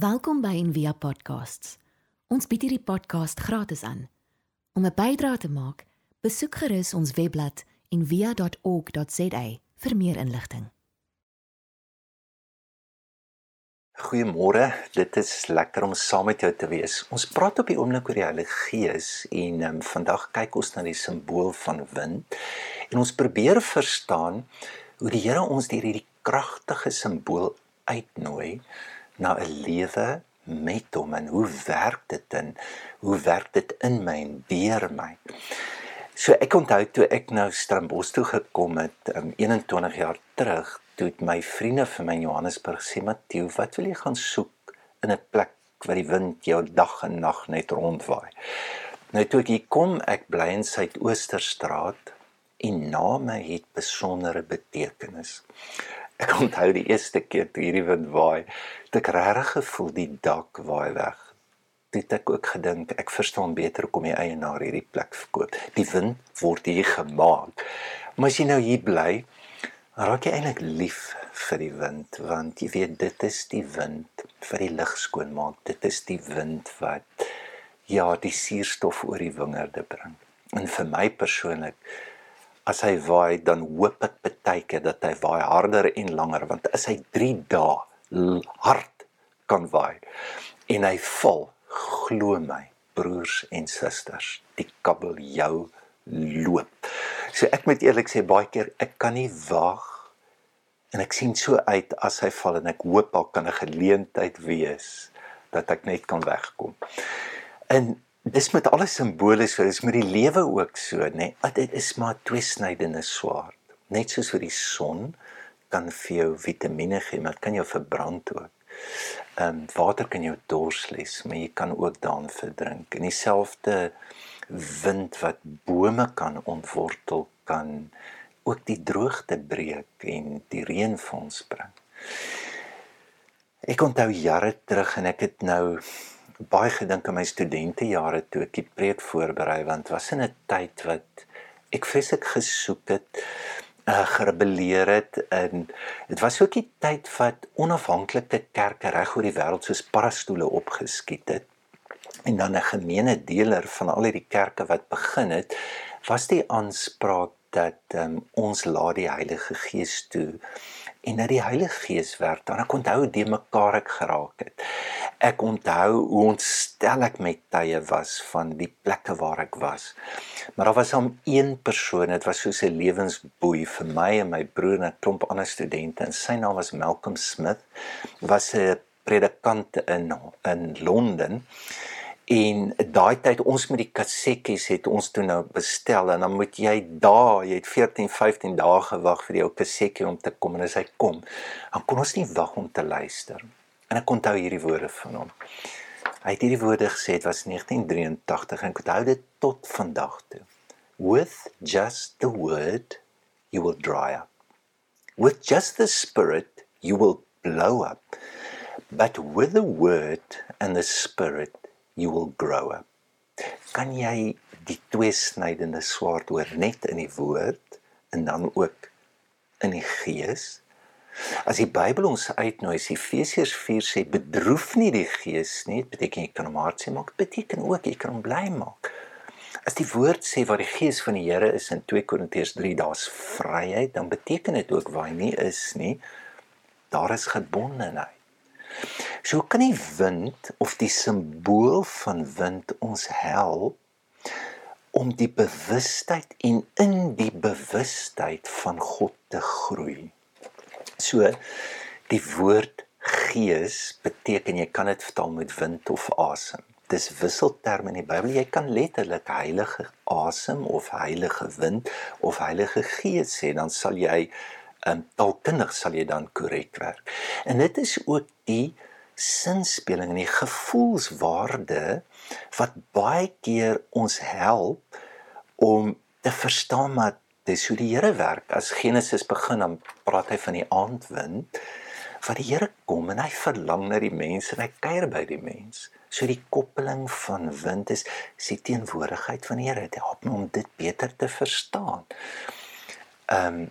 Welkom by Envia Podcasts. Ons bied hierdie podcast gratis aan. Om 'n bydrae te maak, besoek gerus ons webblad en via.org.za vir meer inligting. Goeiemôre. Dit is lekker om saam met jou te wees. Ons praat op die oomblik oor die Heilige Gees en um, vandag kyk ons na die simbool van wind en ons probeer verstaan hoe die Here ons deur hierdie kragtige simbool uitnooi na 'n lewe met hom en hoe werk dit in hoe werk dit in my en deur my. So ek onthou toe ek nou Stellenbosch toe gekom het um, 21 jaar terug, toe het my vriende vir my in Johannesburg sê Mattheu, wat wil jy gaan soek in 'n plek waar die wind jou dag en nag net rondwaai. Nou toe ek hier kom, ek bly in Suidoosterstraat en name het besondere betekenis. Ek onthou die eerste keer toe hierdie wind waai, het ek regtig gevoel die dak waai weg het ek ook gedink ek verstaan beter hoekom die eienaar hierdie plek verkoop. Die wind word hier gemaak. Maar as jy nou hier bly, raak jy eintlik lief vir die wind want jy weet dit is die wind vir die lug skoon maak. Dit is die wind wat ja, die suurstof oor die wingerde bring. En vir my persoonlik as hy waai dan hoop ek baie keer dat hy waai harder en langer want as hy 3 dae hard kan waai en hy val glo my broers en susters die kabeljou loop. So ek moet eerlik sê baie keer ek kan nie wag en ek sien so uit as hy val en ek hoop daar kan 'n geleentheid wees dat ek net kan wegkom. En dis met alle simbole so dis met die lewe ook so nê nee, dit is maar twee snydende swaard net soos vir die son kan vir jou vitamiene gee maar kan jou verbrand ook Ehm um, water kan jou dors les, maar jy kan ook daarin verdrink. En dieselfde wind wat bome kan ontwortel kan ook die droogte breek en die reën vir ons bring. Ek onthou jare terug en ek het nou baie gedink aan my studentejare toe ek die preek voorberei want was in 'n tyd wat ek vreeslik gesoek het uh, gerebelleer het en dit was ook die tyd wat onafhanklike kerke reg oor die wêreld soos parastoele opgeskiet het en dan 'n gemeene deler van al hierdie kerke wat begin het was die aanspraak dat um, ons laat die Heilige Gees toe en dat die Heilige Gees werk dan ek onthou die mekaar ek geraak het. Ek onthou hoe ontstel ek met tye was van die plekke waar ek was. Maar daar was hom een persoon dit was soos 'n lewensboei vir my en my broer en 'n klomp ander studente. En sy naam was Malcolm Smith was 'n predikant in in Londen En daai tyd ons met die kassetjies het ons toe nou bestel en dan moet jy daai, jy het 14, 15 dae gewag vir jou kassetjie om te kom en as hy kom, dan kon ons nie wag om te luister. En ek onthou hierdie woorde van hom. Hy het hierdie woorde gesê dit was 1983 en ek onthou dit tot vandag toe. With just the word you will dry up. With just the spirit you will blow up. But with the word and the spirit you will grow up. Kan jy die twee snydende swaard hoor net in die woord en dan ook in die gees? As die Bybel ons uitnooi, Efesiërs 4 sê bedroef nie die gees nie, beteken jy kan hom hartseer maak, dit beteken ook jy kan hom bly maak. As die woord sê waar die gees van die Here is in 2 Korintiërs 3 daar's vryheid, dan beteken dit ook waar hy nie is nie, daar is gebondenheid. So kan die wind of die simbool van wind ons help om die bewustheid en in die bewustheid van God te groei. So die woord gees beteken jy kan dit vertaal met wind of asem. Dis wisselterme in die Bybel. Jy kan letterlik heilige asem of heilige wind of heilige gees sê, dan sal jy um, taalkundig sal jy dan korrek werk. En dit is ook die sinspeling en die gevoelswaarde wat baie keer ons help om te verstaan maar dis hoe die Here werk. As Genesis begin dan praat hy van die aandwind wat die Here kom en hy verlang na die mense en hy kuier by die mens. So die koppeling van wind is sy teenwoordigheid van die Here. Dit help my om dit beter te verstaan. Ehm um,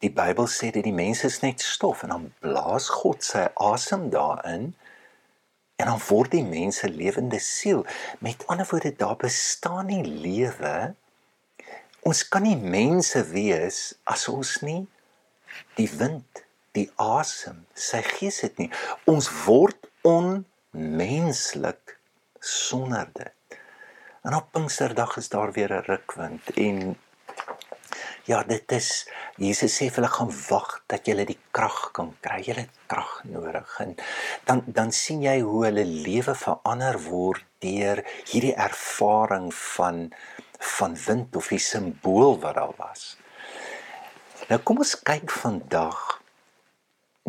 Die Bybel sê dat die mens is net stof en dan blaas God sy asem daarin En dan word die mens 'n lewende siel. Met ander woorde, daar bestaan nie lewe. Ons kan nie mense wees as ons nie die wind, die asem, sy gees het nie. Ons word onmenslik sonder dit. En op Pinksterdag is daar weer 'n rukwind en ja, dit is Jesus sê hulle gaan wag dat jy die krag kan kry. Jy het krag nodig en dan dan sien jy hoe hulle lewe verander word deur hierdie ervaring van van wind of die simbool wat daar was. Nou kom ons kyk vandag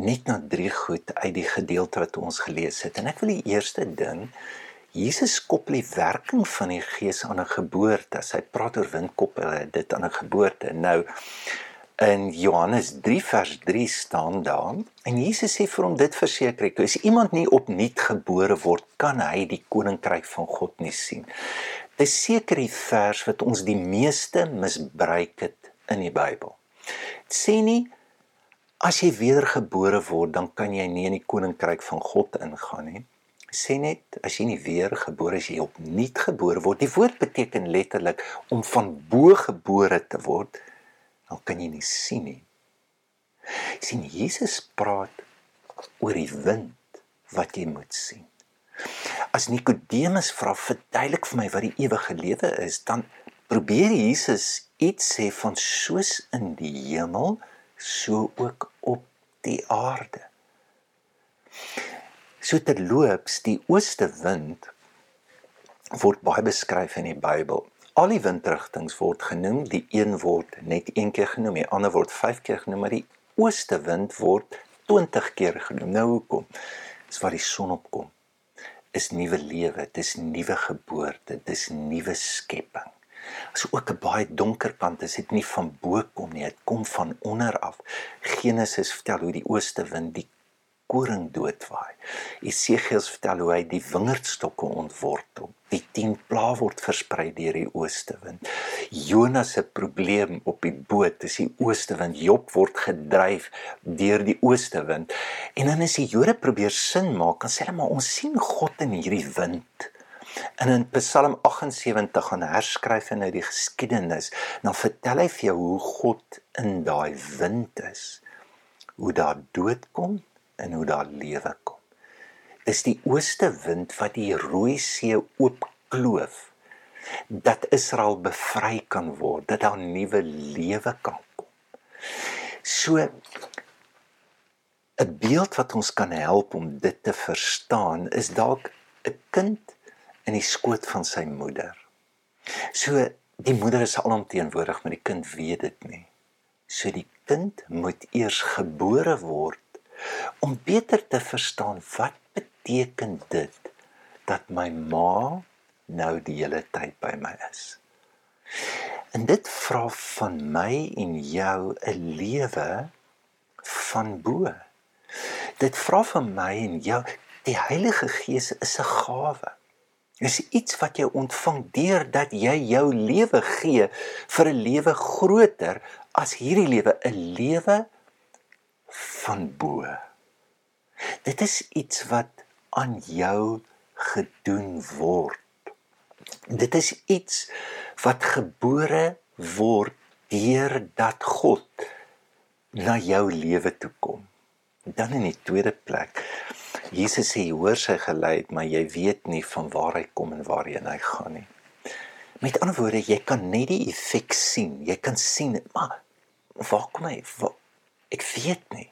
net na drie goed uit die gedeelte wat ons gelees het en ek wil die eerste ding Jesus koppel die werking van die Gees aan 'n geboorte. Hy praat oor wind koppel hy dit aan 'n geboorte. Nou in Johannes 3 vers 3 staan daar en Jesus sê vir hom dit verseker ek as iemand nie opnuut gebore word kan hy die koninkryk van God nie sien. Dis seker die vers wat ons die meeste misbruik het in die Bybel. Dit sê nie as jy wedergebore word dan kan jy nie in die koninkryk van God ingaan nie sê net as jy nie weer gebore is jy opnuut gebore word. Die woord beteken letterlik om van bo gebore te word. Dan kan jy nie sien nie. sien Jesus praat oor die wind wat jy moet sien. As Nikodemus vra verduidelik vir my wat die ewige lewe is, dan probeer Jesus iets sê van soos in die hemel, so ook op die aarde. So terloops, die ooste wind word baie beskryf in die Bybel. Al die windrigtinge word genoem, die een word net een keer genoem, die ander word 5 keer genoem, maar die ooste wind word 20 keer genoem. Nou hoekom? Dis waar die son opkom. Is nuwe lewe, dis nuwe geboorte, dis nuwe skepping. As ook 'n baie donker kant, dit is nie van bo kom nie, dit kom van onder af. Genesis vertel hoe die ooste wind die koring doodwaai. Esegiel vertel hoe hy die wingerdstokke ontwortel. Die 10 plaae word versprei deur die ooste wind. Jonas se probleem op die boot is die ooste wind. Job word gedryf deur die ooste wind. En dan as die Jode probeer sin maak, dan sê hulle maar ons sien God in hierdie wind. En in Psalm 78 gaan herskryf en uit die geskiedenis, dan vertel hy vir jou hoe God in daai wind is. Hoe daar dood kom en hoe daar lewe kom. Dis die ooste wind wat die Rooi See oopkloof dat Israel bevry kan word, dat daar nuwe lewe kan kom. So 'n beeld wat ons kan help om dit te verstaan is dalk 'n kind in die skoot van sy moeder. So die moeder is alomteenwoordig, maar die kind weet dit nie. So die kind moet eers gebore word om beter te verstaan wat beteken dit dat my ma nou die hele tyd by my is. En dit vra van my en jou 'n lewe van bo. Dit vra van my en jou die Heilige Gees is 'n gawe. Dis iets wat jy ontvang deurdat jy jou lewe gee vir 'n lewe groter as hierdie lewe, 'n lewe van bo. Dit is iets wat aan jou gedoen word. Dit is iets wat gebore word deur dat God na jou lewe toe kom. Dan in die tweede plek. Jesus sê hoor sy gelei, maar jy weet nie van waar hy kom en waarheen hy gaan nie. Met ander woorde, jy kan net die effek sien. Jy kan sien, maar waar kom hy? Waar, ek weet nie.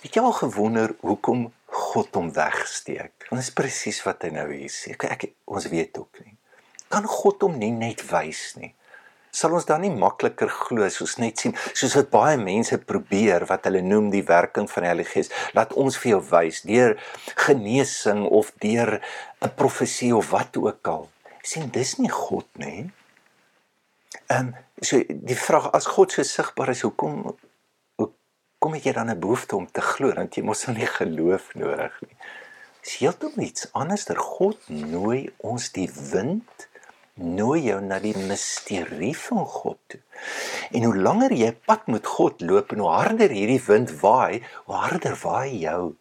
Het jy al gewonder hoekom God hom wegsteek? Dit is presies wat hy nou hier sê. Ek, ek ons weet ook nie. Kan God hom nie net wys nie? Sal ons dan nie makliker glo as ons net sien soos wat baie mense probeer wat hulle noem die werking van die Heilige Gees, laat ons vir jou wys deur genesing of deur 'n profesie of wat ook al. sien dis nie God nie. Ehm um, so die vraag as God so sigbaar is, hoekom kom het jy dan 'n behoefte om te glo want jy mos nou nie geloof nodig nie. Dis heeltemal iets anders. Der God nooi ons die wind nooi jou na die misterie van God toe. En hoe langer jy pad met God loop en hoe harder hierdie wind waai, hoe harder waai jou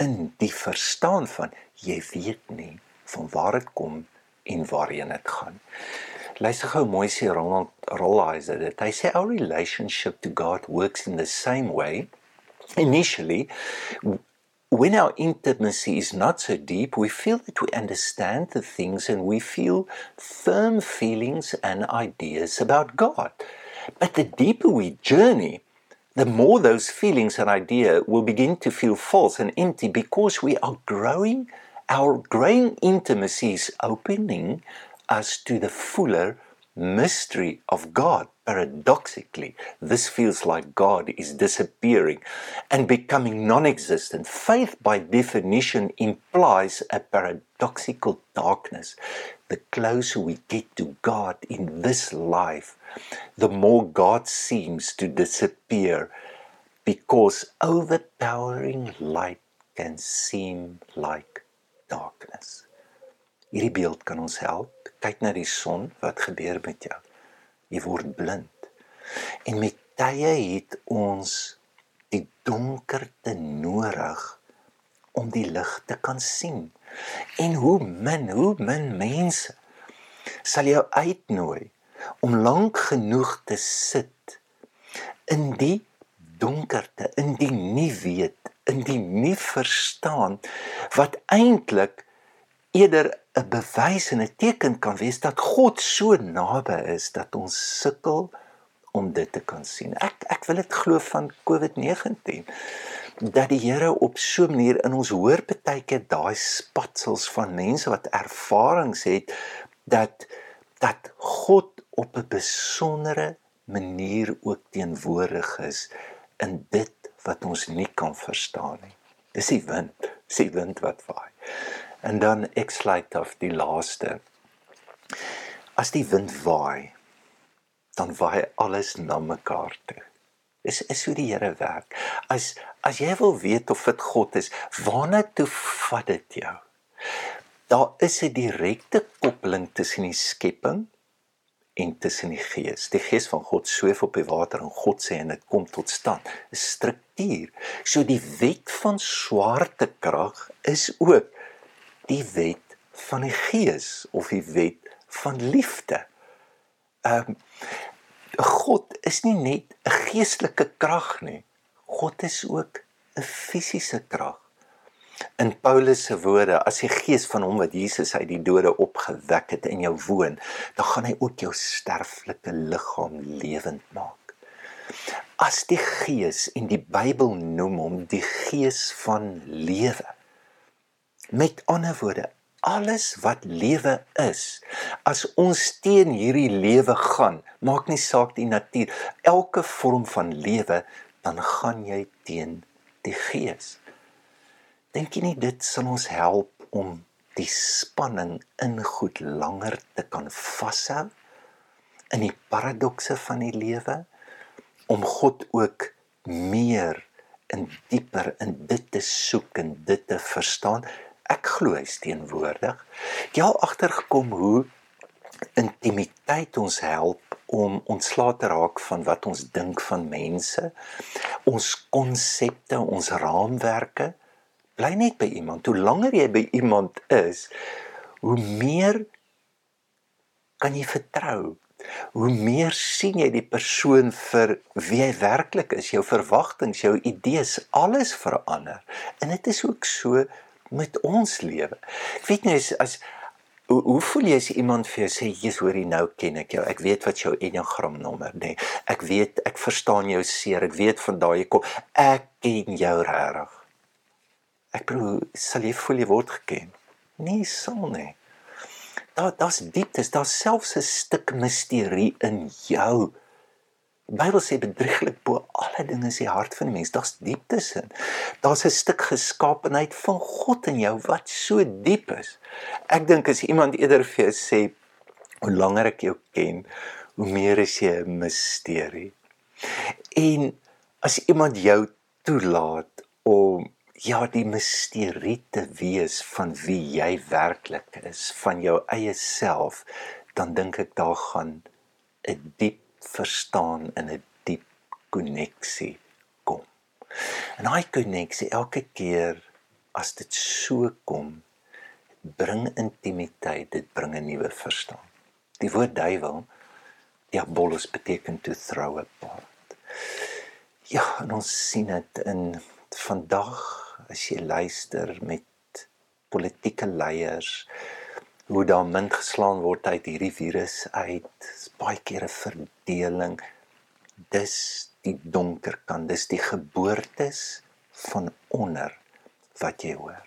in die verstaan van jy weet nie van waar dit kom en waarheen dit gaan. Luister gou mooi sê Ronald Rolheiser dit. Hy sê our relationship to God works in the same way. Initially, when our intimacy is not so deep, we feel that we understand the things and we feel firm feelings and ideas about God. But the deeper we journey, the more those feelings and idea will begin to feel false and empty because we are growing our growing intimacy is opening us to the fuller mystery of God. Paradoxically, this feels like God is disappearing and becoming non existent. Faith, by definition, implies a paradoxical darkness. The closer we get to God in this life, the more God seems to disappear because overpowering light can seem like darkness. Hierdie beeld kan ons help. Kyk na die son, wat gebeur met jou? Jy word blind. En met tye het ons die donkerte nodig om die lig te kan sien. En hoe min, hoe min mense sal jou uitnooi om lank genoeg te sit in die donkerte, in die nie weet, in die nie verstaan wat eintlik eerder 'n bewys en 'n teken kan wees dat God so naby is dat ons sukkel om dit te kan sien. Ek ek wil dit glo van COVID-19 dat die Here op so 'n manier in ons hoor baie keer daai spatsels van mense wat ervarings het dat dat God op 'n besondere manier ook teenwoordig is in dit wat ons nie kan verstaan nie. Dis die wind, dis die wind wat waai. En dan ek sluit af die laaste. As die wind waai, dan waai alles na mekaar toe. Dis is hoe die Here werk. As as jy wil weet of dit God is, waarna toe vat dit jou? Daar is 'n direkte koppeling tussen die skepping en tussen die gees. Die gees van God sweef op die water en God sê en dit kom tot stand. 'n Struktuur. So die wet van swaartekrag is ook die wet van die gees of die wet van liefde. Ehm um, God is nie net 'n geestelike krag nie. God is ook 'n fisiese krag. In Paulus se woorde, as die gees van hom wat Jesus uit die dode opgewek het in jou woon, dan gaan hy ook jou sterflike liggaam lewend maak. As die gees en die Bybel noem hom die gees van lewe. Met ander woorde, alles wat lewe is, as ons teen hierdie lewe gaan, maak nie saak die natuur, elke vorm van lewe, dan gaan jy teen die gees. Dink jy nie dit sal ons help om die spanning in goed langer te kan vashou in die paradokse van die lewe om God ook meer in dieper in dit te soek en dit te verstaan ek glo hy's teenwoordig. Jy al agtergekom hoe intimiteit ons help om ontslae te raak van wat ons dink van mense, ons konsepte, ons raamwerke. Bly net by iemand. Hoe langer jy by iemand is, hoe meer kan jy vertrou. Hoe meer sien jy die persoon vir wie hy werklik is, jou verwagtinge, jou idees, alles verander. En dit is ook so met ons lewe. Ek weet nie as, as hoe, hoe voel jy as iemand vir jou sê jy's hoor jy nou ken ek jou. Ek weet wat jou Enneagram nommer nê. Nee. Ek weet ek verstaan jou seer. Ek weet van daai kom. Ek ken jou regtig. Ek bedoel sal jy voel jy word geken? Nee, sal nie. Daar daar's dieptes, daar's selfs 'n stuk misterie in jou. Die Bybel sê bedrieglik bo alle dinge is die hart van die mens. Daar's dieptes in. Daar's 'n stuk geskaapenheid van God in jou wat so diep is. Ek dink as iemand eerder vir jou sê hoe langer ek jou ken, hoe meer is jy 'n misterie. En as iemand jou toelaat om ja die misterie te wees van wie jy werklik is, van jou eie self, dan dink ek daar gaan 'n diep verstaan in 'n diep koneksie kom. En daai koneksie elke keer as dit so kom, bring intimiteit, dit bring 'n nuwe verstaan. Die woord duiwel, diabolus beteken to throw apart. Ja, en ons sien dit in vandag as jy luister met politieke leiers hoe daar min geslaan word uit hierdie virus uit. Baie keer 'n verdeling. Dis die donker kant, dis die geboortes van onder wat jy hoor.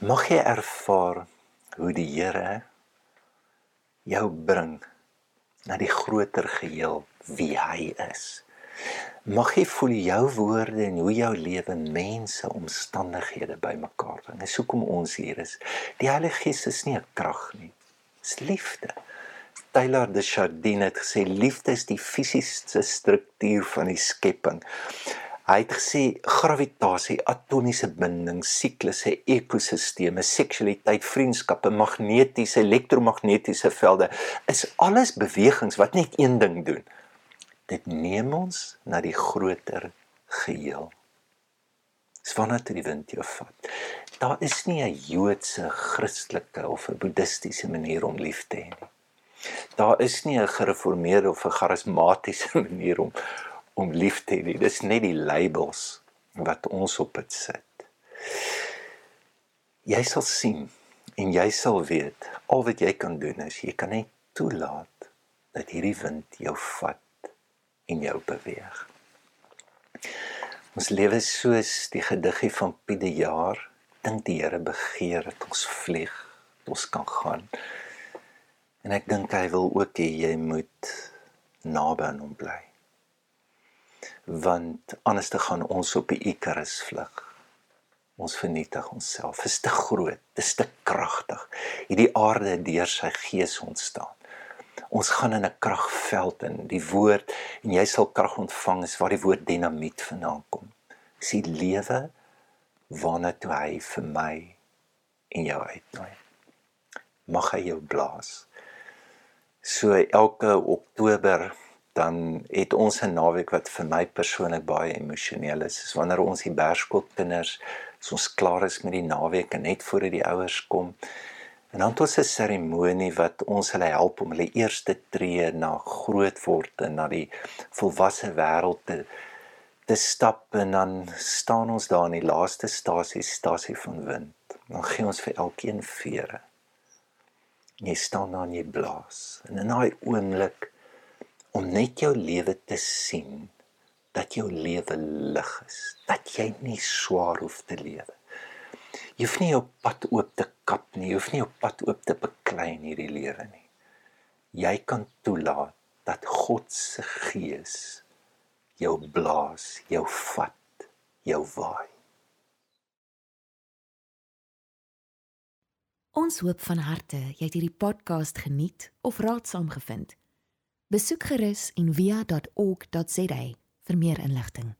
Mag jy ervaar hoe die Here jou bring na die groter geheel wie hy is. Mag jy voel jou woorde en hoe jou lewe mense omstandighede bymekaar bring. Dis hoekom ons hier is. Die Heilige Gees is nie 'n krag nie. Dis liefde. Taylor de Chardin het gesê liefde is die fisiese struktuur van die skepping. Hy het gesê gravitasie, atomiese bindings, siklusse, ekosisteme, seksualiteit, vriendskappe, magnetiese, elektromagnetiese velde is alles bewegings wat net een ding doen. Dit neem ons na die groter geheel. Dis wanneer dit die wind jou vat. Daar is nie 'n Joodse, Christelike of 'n Boeddhistiese manier om lief te hê nie. Daar is nie 'n gereformeerde of 'n charismatiese manier om om lief te hê. Dis net die labels wat ons op dit sit. Jy sal sien en jy sal weet al wat jy kan doen is jy kan net toelaat dat hierdie wind jou vat en jou beweeg. Ons lewe soos die gediggie van Piet die jaar, dink die Here begeer dat ons vlieg, ons kan gaan. En ek dink hy wil ook hê jy moet naby aan hom bly want anders te gaan ons op die Icarus vlug. Ons vernietig onsself. Dit is te groot, dit is te kragtig. Hierdie aarde deur sy gees ontstaan. Ons gaan in 'n kragveld in die woord en jy sal krag ontvang is waar die woord dinamiet vandaan kom. Die lewe waarna toe hy vir my en jou uitnooi. Mag hy jou blaas. So elke Oktober dan het ons 'n naweek wat vir my persoonlik baie emosioneel is. Dis wanneer ons die Berskoolkinders as ons klaar is met die naweek en net voor die ouers kom. En dan ons 'n seremonie wat ons hulle help om hulle eerste tree na groot word en na die volwasse wêreld te te stap en dan staan ons daar in die laaste stasie stasie van wind. Dan gee ons vir elkeen vere. Jy staan daar en jy blaas. En in daai oomblik om net jou lewe te sien dat jou lewe lig is, dat jy nie swaar hoef te lewe. Jy hoef nie jou pad oop te kap nie, jy hoef nie jou pad oop te beklei in hierdie lewe nie. Jy kan toelaat dat God se gees jou blaas, jou vat, jou waai. Ons hoop van harte jy het hierdie podcast geniet of raadsaam gevind. Besoek gerus en via.ok.za vir meer inligting.